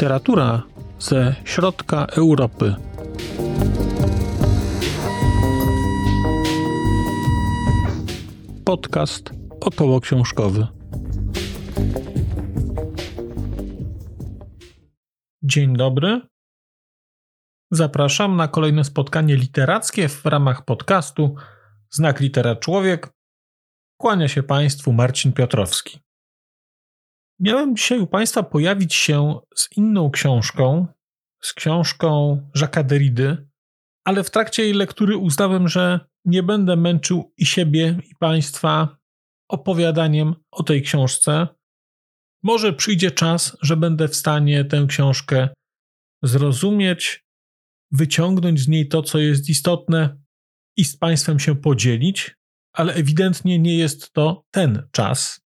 Literatura ze środka Europy. Podcast około książkowy. Dzień dobry. Zapraszam na kolejne spotkanie literackie w ramach podcastu Znak Litera Człowiek. Kłania się Państwu Marcin Piotrowski. Miałem dzisiaj u Państwa pojawić się z inną książką, z książką Jacques'a Derrida, ale w trakcie jej lektury uznałem, że nie będę męczył i siebie, i Państwa opowiadaniem o tej książce. Może przyjdzie czas, że będę w stanie tę książkę zrozumieć, wyciągnąć z niej to, co jest istotne i z Państwem się podzielić, ale ewidentnie nie jest to ten czas.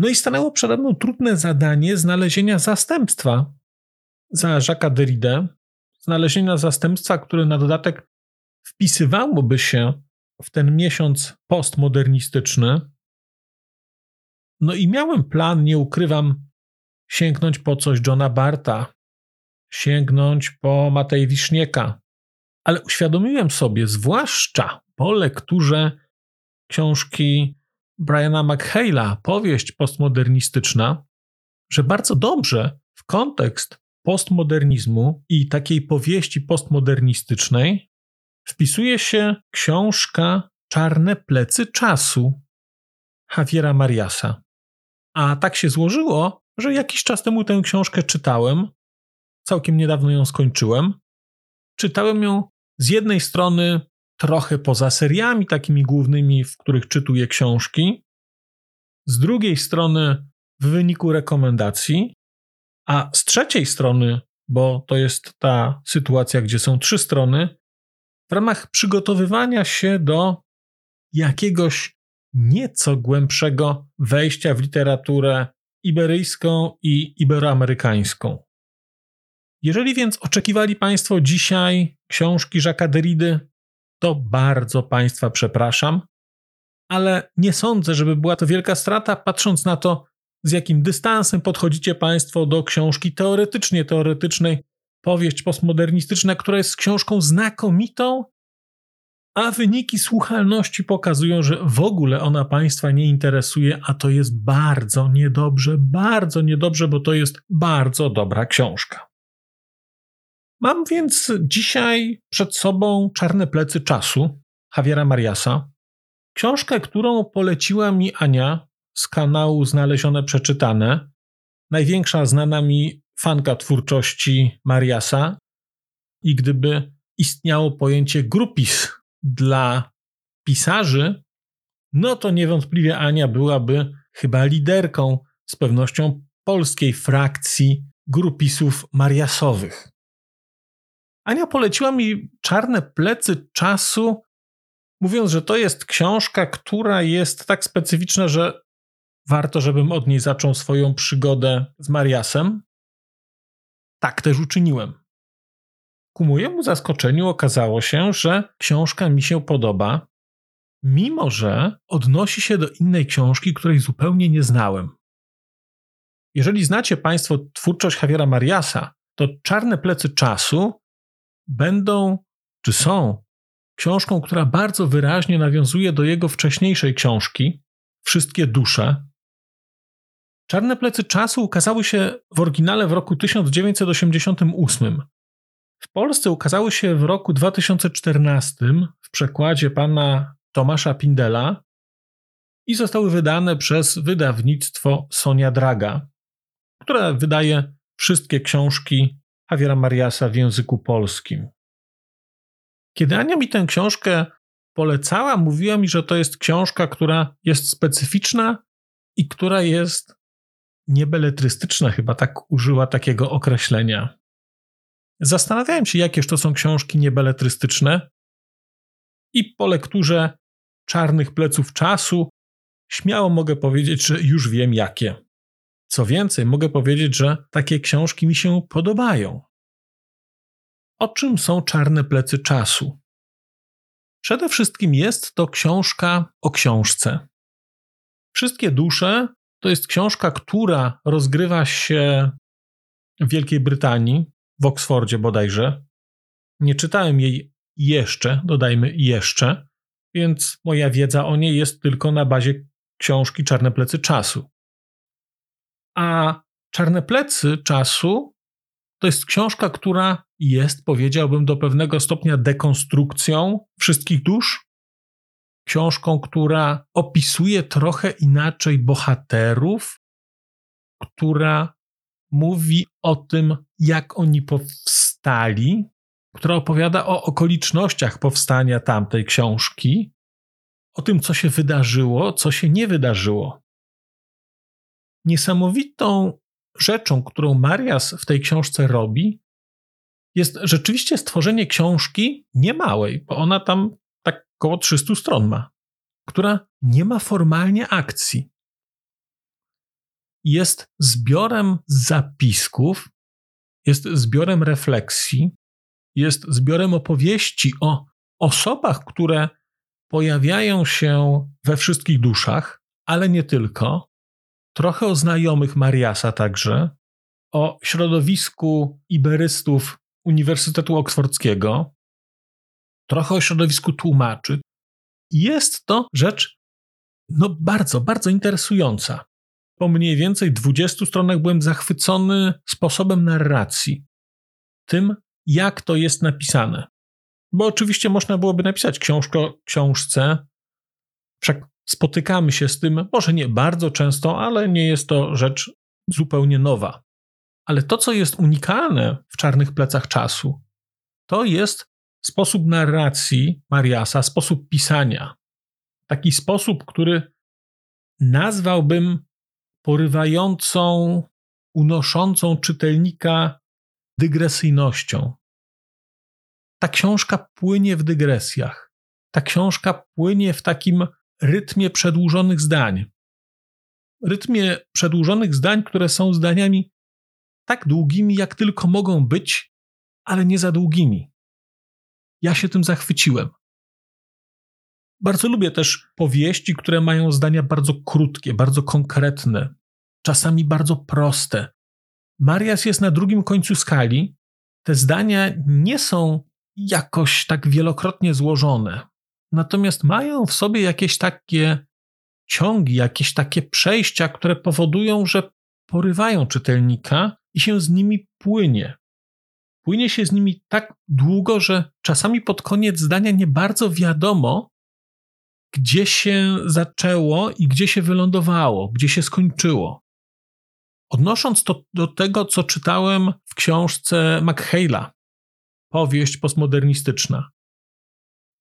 No i stanęło przede mną trudne zadanie znalezienia zastępstwa za Jacques'a Derrida, znalezienia zastępstwa, które na dodatek wpisywałoby się w ten miesiąc postmodernistyczny. No i miałem plan, nie ukrywam, sięgnąć po coś Johna Barta, sięgnąć po Matej Wisznieka, ale uświadomiłem sobie, zwłaszcza po lekturze książki Briana McHale'a, powieść postmodernistyczna, że bardzo dobrze w kontekst postmodernizmu i takiej powieści postmodernistycznej wpisuje się książka Czarne plecy czasu Javiera Mariasa. A tak się złożyło, że jakiś czas temu tę książkę czytałem, całkiem niedawno ją skończyłem. Czytałem ją z jednej strony trochę poza seriami takimi głównymi, w których czytuję książki, z drugiej strony w wyniku rekomendacji, a z trzeciej strony, bo to jest ta sytuacja, gdzie są trzy strony, w ramach przygotowywania się do jakiegoś nieco głębszego wejścia w literaturę iberyjską i iberoamerykańską. Jeżeli więc oczekiwali Państwo dzisiaj książki Jacques'a Derrida, to bardzo Państwa przepraszam, ale nie sądzę, żeby była to wielka strata, patrząc na to, z jakim dystansem podchodzicie Państwo do książki teoretycznie teoretycznej, powieść postmodernistyczna, która jest książką znakomitą, a wyniki słuchalności pokazują, że w ogóle ona Państwa nie interesuje, a to jest bardzo niedobrze, bardzo niedobrze, bo to jest bardzo dobra książka. Mam więc dzisiaj przed sobą Czarne plecy czasu Javiera Mariasa, książkę, którą poleciła mi Ania z kanału Znalezione Przeczytane, największa znana mi fanka twórczości Mariasa. I gdyby istniało pojęcie grupis dla pisarzy, no to niewątpliwie Ania byłaby chyba liderką z pewnością polskiej frakcji grupisów mariasowych. Ania poleciła mi Czarne plecy czasu, mówiąc, że to jest książka, która jest tak specyficzna, że warto, żebym od niej zaczął swoją przygodę z Mariasem. Tak też uczyniłem. Ku mojemu zaskoczeniu okazało się, że książka mi się podoba, mimo że odnosi się do innej książki, której zupełnie nie znałem. Jeżeli znacie Państwo twórczość Javiera Mariasa, to Czarne plecy czasu będą, czy są, książką, która bardzo wyraźnie nawiązuje do jego wcześniejszej książki Wszystkie dusze. Czarne plecy czasu ukazały się w oryginale w roku 1988. W Polsce ukazały się w roku 2014 w przekładzie pana Tomasza Pindela i zostały wydane przez wydawnictwo Sonia Draga, które wydaje wszystkie książki Javiera Mariasa w języku polskim. Kiedy Ania mi tę książkę polecała, mówiła mi, że to jest książka, która jest specyficzna i która jest niebeletrystyczna, chyba tak użyła takiego określenia. Zastanawiałem się, jakież to są książki niebeletrystyczne, i po lekturze Czarnych pleców czasu śmiało mogę powiedzieć, że już wiem jakie. Co więcej, mogę powiedzieć, że takie książki mi się podobają. O czym są czarne plecy czasu? Przede wszystkim jest to książka o książce. Wszystkie dusze to jest książka, która rozgrywa się w Wielkiej Brytanii, w Oksfordzie bodajże. Nie czytałem jej jeszcze, dodajmy jeszcze, więc moja wiedza o niej jest tylko na bazie książki Czarne plecy czasu. A Czarne plecy czasu to jest książka, która jest, powiedziałbym, do pewnego stopnia dekonstrukcją wszystkich dusz. Książką, która opisuje trochę inaczej bohaterów, która mówi o tym, jak oni powstali, która opowiada o okolicznościach powstania tamtej książki, o tym, co się wydarzyło, co się nie wydarzyło. Niesamowitą rzeczą, którą Marias w tej książce robi, jest rzeczywiście stworzenie książki niemałej, bo ona tam tak około 300 stron ma, która nie ma formalnie akcji. Jest zbiorem zapisków, jest zbiorem refleksji, jest zbiorem opowieści o osobach, które pojawiają się we wszystkich duszach, ale nie tylko. Trochę o znajomych Mariasa także, o środowisku iberystów Uniwersytetu Oksfordzkiego, trochę o środowisku tłumaczy. Jest to rzecz no bardzo, bardzo interesująca. Po mniej więcej 20 stronach byłem zachwycony sposobem narracji. Tym, jak to jest napisane. Bo oczywiście można byłoby napisać książkę książce, wszak spotykamy się z tym, może nie bardzo często, ale nie jest to rzecz zupełnie nowa. Ale to, co jest unikalne w czarnych plecach czasu, to jest sposób narracji Mariasa, sposób pisania. Taki sposób, który nazwałbym porywającą, unoszącą czytelnika dygresyjnością. Ta książka płynie w dygresjach. Ta książka płynie w takim rytmie przedłużonych zdań. Rytmie przedłużonych zdań, które są zdaniami tak długimi, jak tylko mogą być, ale nie za długimi. Ja się tym zachwyciłem. Bardzo lubię też powieści, które mają zdania bardzo krótkie, bardzo konkretne, czasami bardzo proste. Marias jest na drugim końcu skali. Te zdania nie są jakoś tak wielokrotnie złożone, natomiast mają w sobie jakieś takie ciągi, jakieś takie przejścia, które powodują, że porywają czytelnika i się z nimi płynie. Płynie się z nimi tak długo, że czasami pod koniec zdania nie bardzo wiadomo, gdzie się zaczęło i gdzie się wylądowało, gdzie się skończyło. Odnosząc to do tego, co czytałem w książce McHale'a, powieść postmodernistyczna.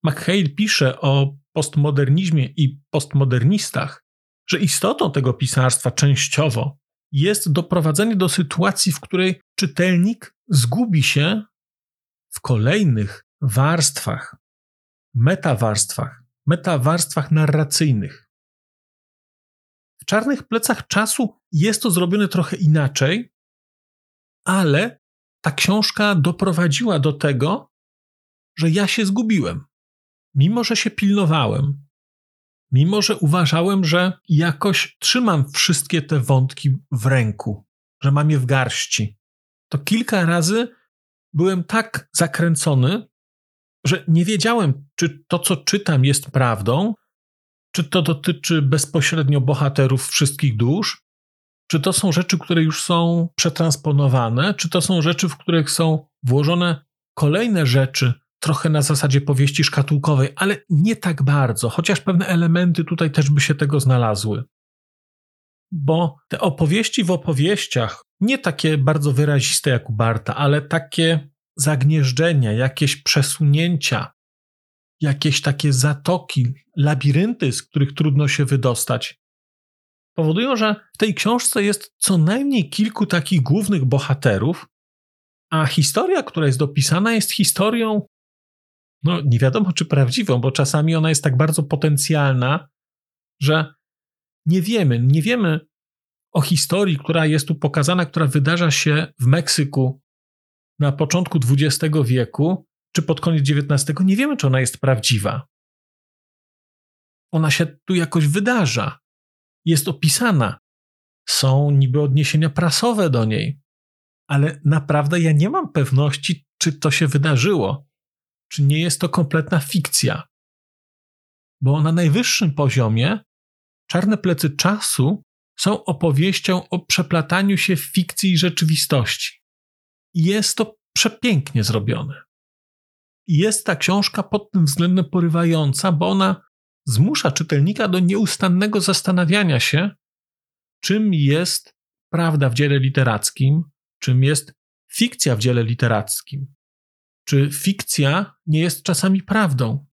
McHale pisze o postmodernizmie i postmodernistach, że istotą tego pisarstwa częściowo jest doprowadzenie do sytuacji, w której czytelnik zgubi się w kolejnych warstwach, metawarstwach, metawarstwach narracyjnych. W czarnych plecach czasu jest to zrobione trochę inaczej, ale ta książka doprowadziła do tego, że ja się zgubiłem. Mimo, że się pilnowałem, mimo, że uważałem, że jakoś trzymam wszystkie te wątki w ręku, że mam je w garści, to kilka razy byłem tak zakręcony, że nie wiedziałem, czy to, co czytam, jest prawdą, czy to dotyczy bezpośrednio bohaterów wszystkich dusz, czy to są rzeczy, które już są przetransponowane, czy to są rzeczy, w których są włożone kolejne rzeczy, trochę na zasadzie powieści szkatułkowej, ale nie tak bardzo, chociaż pewne elementy tutaj też by się tego znalazły. Bo te opowieści w opowieściach, nie takie bardzo wyraziste jak u Barta, ale takie zagnieżdżenia, jakieś przesunięcia, jakieś takie zatoki, labirynty, z których trudno się wydostać, powodują, że w tej książce jest co najmniej kilku takich głównych bohaterów, a historia, która jest dopisana, jest historią, no nie wiadomo czy prawdziwą, bo czasami ona jest tak bardzo potencjalna, że nie wiemy, nie wiemy o historii, która jest tu pokazana, która wydarza się w Meksyku na początku XX wieku, czy pod koniec XIX, nie wiemy, czy ona jest prawdziwa. Ona się tu jakoś wydarza jest opisana. Są niby odniesienia prasowe do niej. ale naprawdę ja nie mam pewności, czy to się wydarzyło, czy nie jest to kompletna fikcja. Bo na najwyższym poziomie czarne plecy czasu są opowieścią o przeplataniu się fikcji i rzeczywistości. I jest to przepięknie zrobione. I jest ta książka pod tym względem porywająca, bo ona zmusza czytelnika do nieustannego zastanawiania się, czym jest prawda w dziele literackim, czym jest fikcja w dziele literackim. Czy fikcja nie jest czasami prawdą?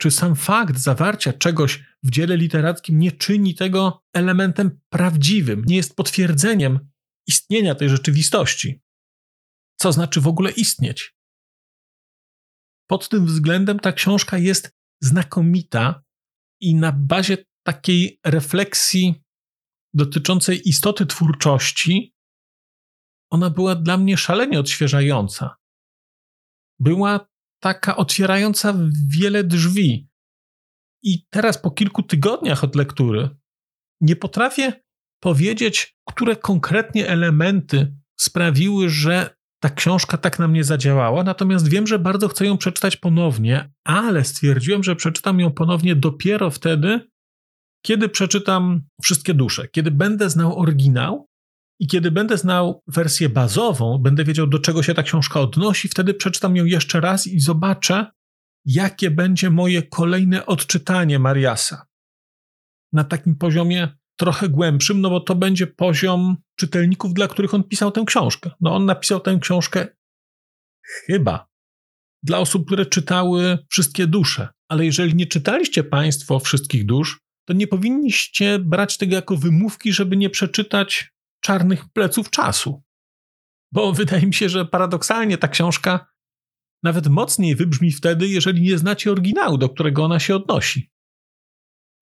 Czy sam fakt zawarcia czegoś w dziele literackim nie czyni tego elementem prawdziwym, nie jest potwierdzeniem istnienia tej rzeczywistości? Co znaczy w ogóle istnieć? Pod tym względem ta książka jest znakomita i na bazie takiej refleksji dotyczącej istoty twórczości, ona była dla mnie szalenie odświeżająca. Była taka otwierająca wiele drzwi. I teraz po kilku tygodniach od lektury nie potrafię powiedzieć, które konkretnie elementy sprawiły, że ta książka tak na mnie zadziałała, natomiast wiem, że bardzo chcę ją przeczytać ponownie, ale stwierdziłem, że przeczytam ją ponownie dopiero wtedy, kiedy przeczytam wszystkie dusze, kiedy będę znał oryginał i kiedy będę znał wersję bazową, będę wiedział, do czego się ta książka odnosi, wtedy przeczytam ją jeszcze raz i zobaczę, jakie będzie moje kolejne odczytanie Mariasa. Na takim poziomie trochę głębszym, no bo to będzie poziom czytelników, dla których on pisał tę książkę. No on napisał tę książkę chyba dla osób, które czytały wszystkie dusze. Ale jeżeli nie czytaliście Państwo wszystkich dusz, to nie powinniście brać tego jako wymówki, żeby nie przeczytać czarnych pleców czasu. Bo wydaje mi się, że paradoksalnie ta książka nawet mocniej wybrzmi wtedy, jeżeli nie znacie oryginału, do którego ona się odnosi.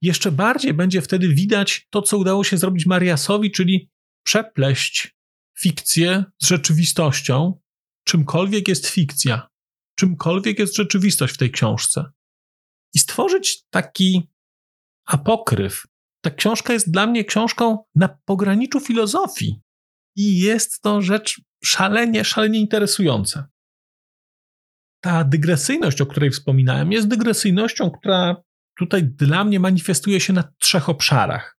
Jeszcze bardziej będzie wtedy widać to, co udało się zrobić Mariasowi, czyli przepleść fikcję z rzeczywistością, czymkolwiek jest fikcja, czymkolwiek jest rzeczywistość w tej książce. I stworzyć taki apokryf. Ta książka jest dla mnie książką na pograniczu filozofii. I jest to rzecz szalenie, szalenie interesująca. Ta dygresyjność, o której wspominałem, jest dygresyjnością, która tutaj dla mnie manifestuje się na trzech obszarach.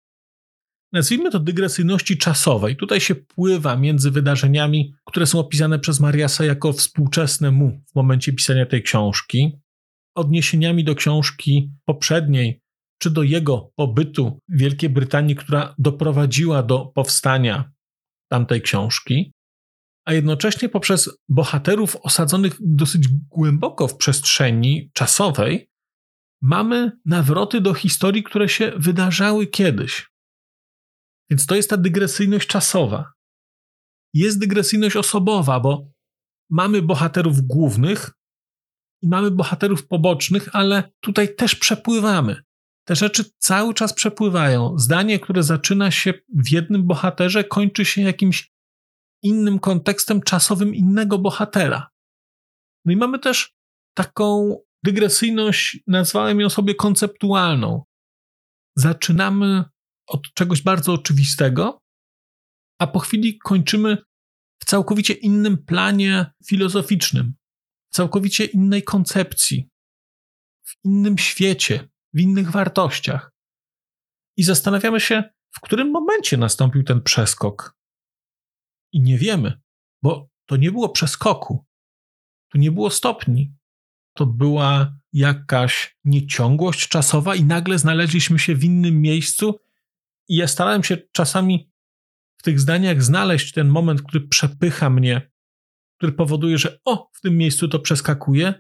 Nazwijmy to dygresyjności czasowej. Tutaj się pływa między wydarzeniami, które są opisane przez Mariasa jako współczesne mu w momencie pisania tej książki, odniesieniami do książki poprzedniej, czy do jego pobytu w Wielkiej Brytanii, która doprowadziła do powstania tamtej książki, a jednocześnie poprzez bohaterów osadzonych dosyć głęboko w przestrzeni czasowej, mamy nawroty do historii, które się wydarzały kiedyś. Więc to jest ta dygresyjność czasowa. Jest dygresyjność osobowa, bo mamy bohaterów głównych i mamy bohaterów pobocznych, ale tutaj też przepływamy. Te rzeczy cały czas przepływają. Zdanie, które zaczyna się w jednym bohaterze, kończy się jakimś innym kontekstem czasowym innego bohatera. No i mamy też taką dygresyjność, nazwałem ją sobie konceptualną. Zaczynamy od czegoś bardzo oczywistego, a po chwili kończymy w całkowicie innym planie filozoficznym, w całkowicie innej koncepcji, w innym świecie, w innych wartościach. I zastanawiamy się, w którym momencie nastąpił ten przeskok. I nie wiemy, bo to nie było przeskoku, tu nie było stopni. To była jakaś nieciągłość czasowa, i nagle znaleźliśmy się w innym miejscu. I ja starałem się czasami w tych zdaniach znaleźć ten moment, który przepycha mnie, który powoduje, że o, w tym miejscu to przeskakuje,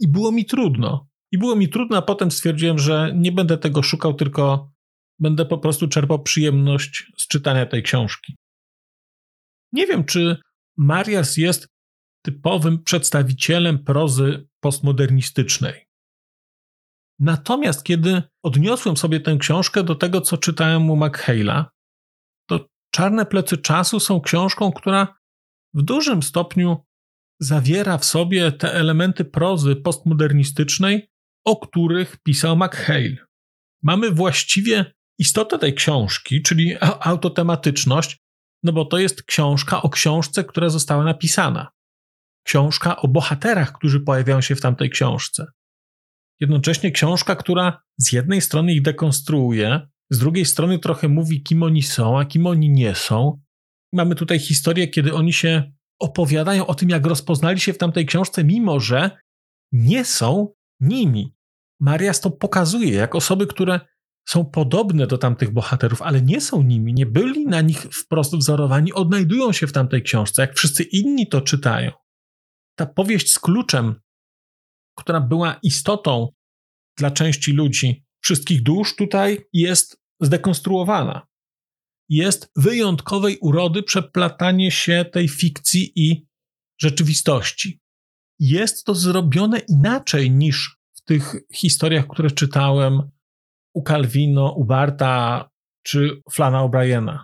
i było mi trudno. I było mi trudno, a potem stwierdziłem, że nie będę tego szukał, tylko będę po prostu czerpał przyjemność z czytania tej książki. Nie wiem, czy Marias jest typowym przedstawicielem prozy postmodernistycznej. Natomiast kiedy odniosłem sobie tę książkę do tego, co czytałem u McHale'a, to Czarne plecy czasu są książką, która w dużym stopniu zawiera w sobie te elementy prozy postmodernistycznej, o których pisał McHale. Mamy właściwie istotę tej książki, czyli autotematyczność, No bo to jest książka o książce, która została napisana. Książka o bohaterach, którzy pojawiają się w tamtej książce. Jednocześnie książka, która z jednej strony ich dekonstruuje, z drugiej strony trochę mówi, kim oni są, a kim oni nie są. Mamy tutaj historię, kiedy oni się opowiadają o tym, jak rozpoznali się w tamtej książce, mimo że nie są nimi. Marias to pokazuje, jak osoby, które są podobne do tamtych bohaterów, ale nie są nimi, nie byli na nich wprost wzorowani, odnajdują się w tamtej książce, jak wszyscy inni to czytają. Ta powieść z kluczem, która była istotą dla części ludzi, wszystkich dusz, tutaj jest zdekonstruowana. Jest wyjątkowej urody przeplatanie się tej fikcji i rzeczywistości. Jest to zrobione inaczej niż w tych historiach, które czytałem u Calvino, u Barta czy Flana O'Briena.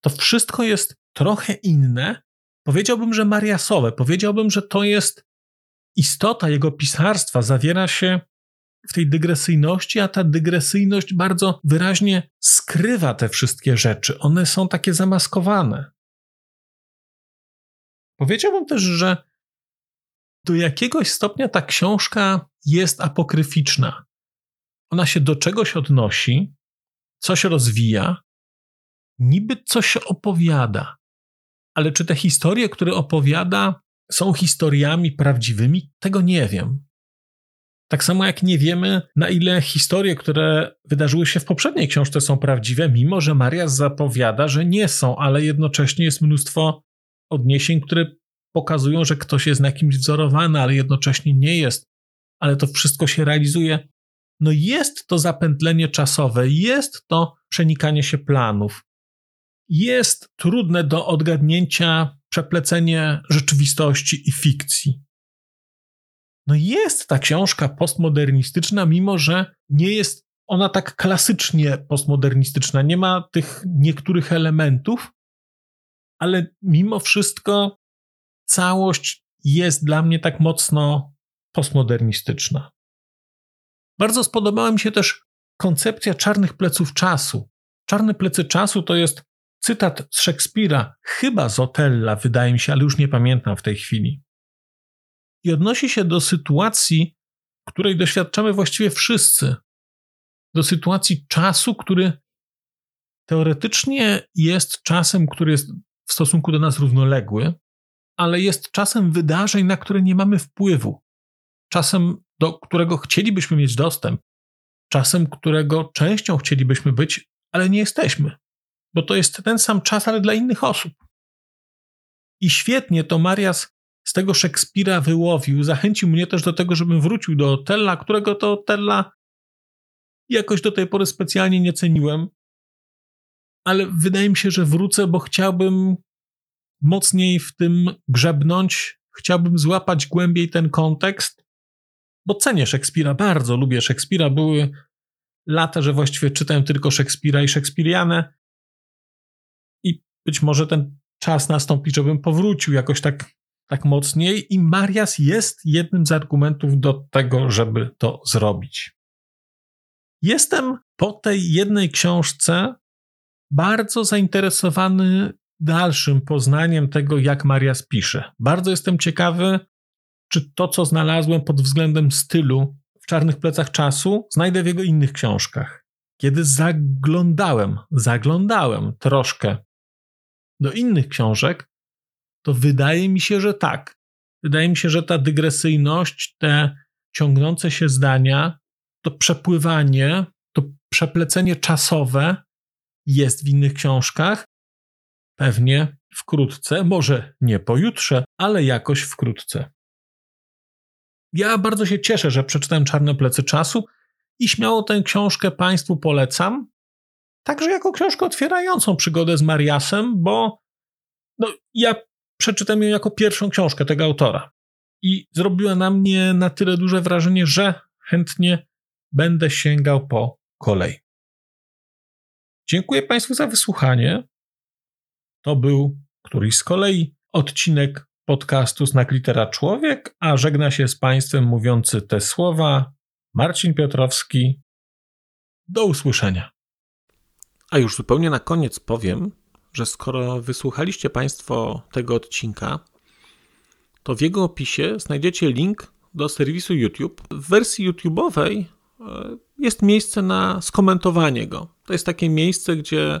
To wszystko jest trochę inne. Powiedziałbym, że mariasowe. Powiedziałbym, że to jest istota jego pisarstwa, zawiera się w tej dygresyjności, a ta dygresyjność bardzo wyraźnie skrywa te wszystkie rzeczy. One są takie zamaskowane. Powiedziałbym też, że do jakiegoś stopnia ta książka jest apokryficzna. Ona się do czegoś odnosi, coś rozwija, niby coś opowiada. Ale czy te historie, które opowiada, są historiami prawdziwymi? Tego nie wiem. Tak samo jak nie wiemy, na ile historie, które wydarzyły się w poprzedniej książce, są prawdziwe, mimo że Marias zapowiada, że nie są, ale jednocześnie jest mnóstwo odniesień, które pokazują, że ktoś jest na kimś wzorowany, ale jednocześnie nie jest. Ale to wszystko się realizuje. No jest to zapętlenie czasowe, jest to przenikanie się planów. Jest trudne do odgadnięcia przeplecenie rzeczywistości i fikcji. No jest ta książka postmodernistyczna, mimo że nie jest ona tak klasycznie postmodernistyczna. Nie ma tych niektórych elementów, ale mimo wszystko całość jest dla mnie tak mocno postmodernistyczna. Bardzo spodobała mi się też koncepcja czarnych pleców czasu. Czarne plecy czasu to jest cytat z Szekspira, chyba z Otella, wydaje mi się, ale już nie pamiętam w tej chwili i odnosi się do sytuacji, której doświadczamy właściwie wszyscy. Do sytuacji czasu, który teoretycznie jest czasem, który jest w stosunku do nas równoległy, ale jest czasem wydarzeń, na które nie mamy wpływu. Czasem, do którego chcielibyśmy mieć dostęp, czasem, którego częścią chcielibyśmy być, ale nie jesteśmy, bo to jest ten sam czas, ale dla innych osób. I świetnie to Marias z tego Szekspira wyłowił, zachęcił mnie też do tego, żebym wrócił do Otella, którego to Otella jakoś do tej pory specjalnie nie ceniłem. Ale wydaje mi się, że wrócę, bo chciałbym mocniej w tym grzebnąć, chciałbym złapać głębiej ten kontekst, bo cenię Szekspira, bardzo lubię Szekspira. Były lata, że właściwie czytałem tylko Szekspira i Szekspirianę. I być może ten czas nastąpi, żebym powrócił jakoś tak tak mocniej, i Marias jest jednym z argumentów do tego, żeby to zrobić. Jestem po tej jednej książce bardzo zainteresowany dalszym poznaniem tego, jak Marias pisze. Bardzo jestem ciekawy, czy to, co znalazłem pod względem stylu w Czarnych Plecach Czasu, znajdę w jego innych książkach. Kiedy zaglądałem, zaglądałem troszkę do innych książek, to wydaje mi się, że tak. Wydaje mi się, że ta dygresyjność, te ciągnące się zdania, to przepływanie, to przeplecenie czasowe jest w innych książkach. Pewnie wkrótce, może nie pojutrze, ale jakoś wkrótce. Ja bardzo się cieszę, że przeczytałem Czarne plecy czasu i śmiało tę książkę Państwu polecam. Także jako książkę otwierającą przygodę z Mariasem, bo no, ja przeczytam ją jako pierwszą książkę tego autora. I zrobiła na mnie na tyle duże wrażenie, że chętnie będę sięgał po kolei. Dziękuję Państwu za wysłuchanie. To był któryś z kolei odcinek podcastu Znak Litera Człowiek, a żegna się z Państwem mówiący te słowa Marcin Piotrowski. Do usłyszenia. A już zupełnie na koniec powiem, że skoro wysłuchaliście Państwo tego odcinka, to w jego opisie znajdziecie link do serwisu YouTube. W wersji YouTube'owej e, jest miejsce na skomentowanie go. To jest takie miejsce, gdzie